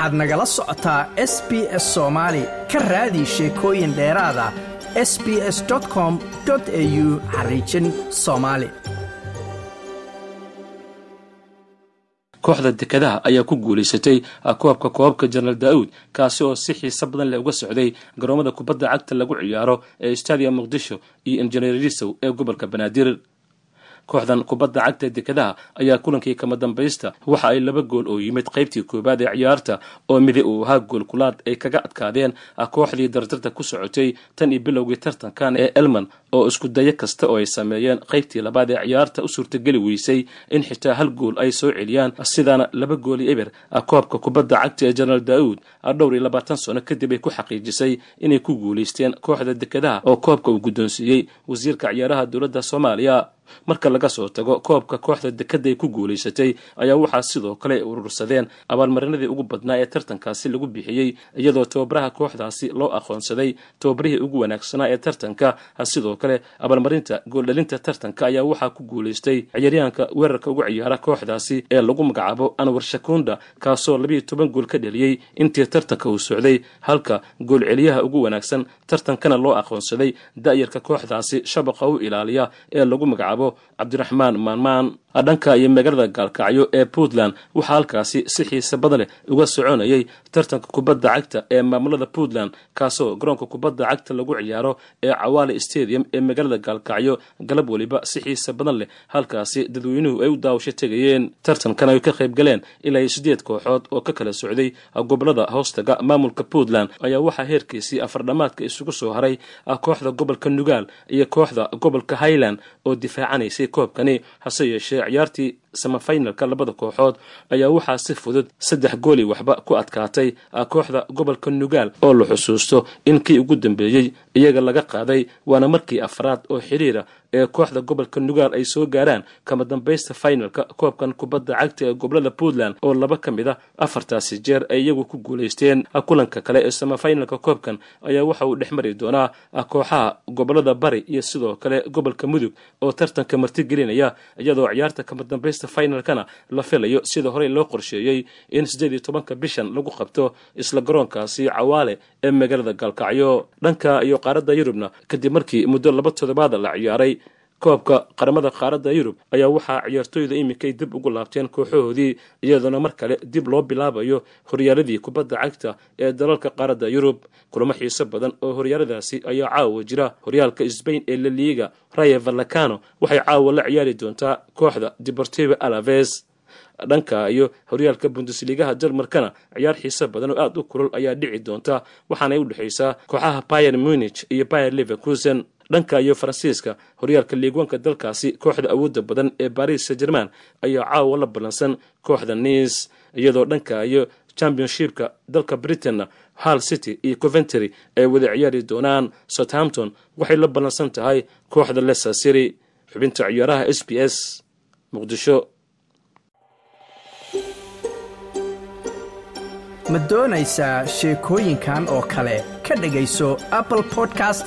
waxaad nagala socotaa s b s soomaali ka raadi sheekooyin dheeraada s b s com au xariijin soomaali kooxda dekedaha ayaa ku guulaysatay koobka koobabka jenaraal daa'uud kaasi oo si xiise badan leh uga socday garoomada kubadda cagta lagu ciyaaro ee stadium muqdisho iyo injineer risow ee gobolka banaadir kooxdan kubadda cagta dekedaha ayaa kulankii kama dambaysta. Waxa ay laba gool oo yimid qaybtii koowaad ee ciyaarta oo midi uu ahaa gool kulaad ay kaga adkaadeen kooxdii dardarta ku socotay tan iyo bilowgii tartankan ee elman oo isku dayo kasta oo ay sameeyeen qaybtii labaad ee ciyaarta u suurtageli weysay in xitaa hal gool ay soo celiyaan. Sidaana laba gooli eber koobka kubadda cagta ee jenaraal daa'uud dhowr iyo labaatan sano kadib ay ku xaqiijisay inay ku guulaysteen kooxda dekedaha oo koobka uu guddoonsiiyey wasiirka ciyaaraha dowladda soomaaliya marka laga soo tago koobka kooxda dekada ay ku guulaysatay ayaa waxaa sidoo kale urursadeen abaalmarinadii ugu badnaa ee tartankaasi lagu bixiyey iyadoo tababaraha kooxdaasi loo aqoonsaday tababarihii ugu wanaagsanaa ee tartanka. Sidoo kale abaalmarinta gooldhalinta tartanka ayaa waxaa ku guulaystay ciyaaryahanka weerarka ugu ciyaara kooxdaasi ee lagu magacaabo anwar shakunda kaasoo labiiyo toban gool ka dheliyey intii tartanka uu socday. Halka goolceliyaha ugu wanaagsan tartankana loo aqoonsaday da'yarka kooxdaasi shabaqa u ilaaliya ee lagu magacaabo cabdiraxmaan maanmaan dhanka iyo magaalada gaalkacyo ee puntland waxaa halkaasi si xiise badan leh uga soconayay tartanka kubadda cagta ee maamulada puntland kaasoo garoonka kubadda cagta lagu ciyaaro ee cawaale stadium ee magaalada gaalkacyo galab weliba si xiise badan leh halkaasi dadweynuhu ay u daawasho tegayeen. Tartankan ay ka qayb galeen ilaa sideed kooxood oo ka kala socday gobollada hoostaga maamulka puntland ayaa waxaa heerkiisii afardhamaadka isugu soo haray kooxda gobolka nugaal iyo kooxda gobolka highland oo difaacanaysay koobkani hase yeeshee ciyaartii samafinalka labada kooxood ayaa waxaa si fudud saddex gooli waxba ku adkaatay kooxda gobolka nugaal oo la xusuusto in kii ugu dambeeyey iyaga laga qaaday waana markii afraad oo xiriira ee kooxda gobolka nugaal ay soo gaaraan kama dambaysta finalka koobkan kubadda cagta ee gobollada puntland oo laba ka mid a afartaasi jeer ay iyagu ku guulaysteen kulanka kale ee samafinalka koobkan ayaa waxa uu dhex mari doonaa kooxaha gobollada bari iyo sidoo kale gobolka mudug oo tartanka martigelinaya iyadoo ciyaarta kama dambaysta finalkana la filayo. Sida horey loo qorsheeyey in siddeed iyo tobanka bishan lagu qabto isla garoonkaasi cawaale ee magaalada gaalkacyo dhanka iyo qaaradda yurubna kadib markii muddo laba toddobaada la ciyaaray koobka qaramada qaaradda yurub ayaa waxaa ciyaartooyda iminkay dib ugu laabteen kooxahoodii iyadoona mar kale dib loo bilaabayo horyaaladii kubadda cagta ee dalalka qaaradda yurub. Kulamo xiiso badan oo horyaaladaasi ayaa caawa jira. Horyaalka sbain ee laliiga raya valacano waxay caawa la ciyaari doontaa kooxda deportivo alaves. Dhanka iyo horyaalka bundesligaha jarmarkana ciyaar xiise badan oo aada u kulol ayaa dhici doonta waxaanay u dhexaysaa kooxaha bayer munich iyo bayer leverkusen dhanka iyo faransiiska horyaalka liigwanka dalkaasi kooxda awoodda badan ee baris sa german ayaa caawa la ballansan kooxda niis iyadoo dhanka iyo championshipka dalka britainna hall city iyo coventry ay wada ciyaari doonaan. Southampton waxay la ballansan tahay kooxda leicester city. Xubinta ciyaaraha s b s muqdisho. Ma doonaysaa sheekooyinkan oo kale? Ka dhegayso apple podcast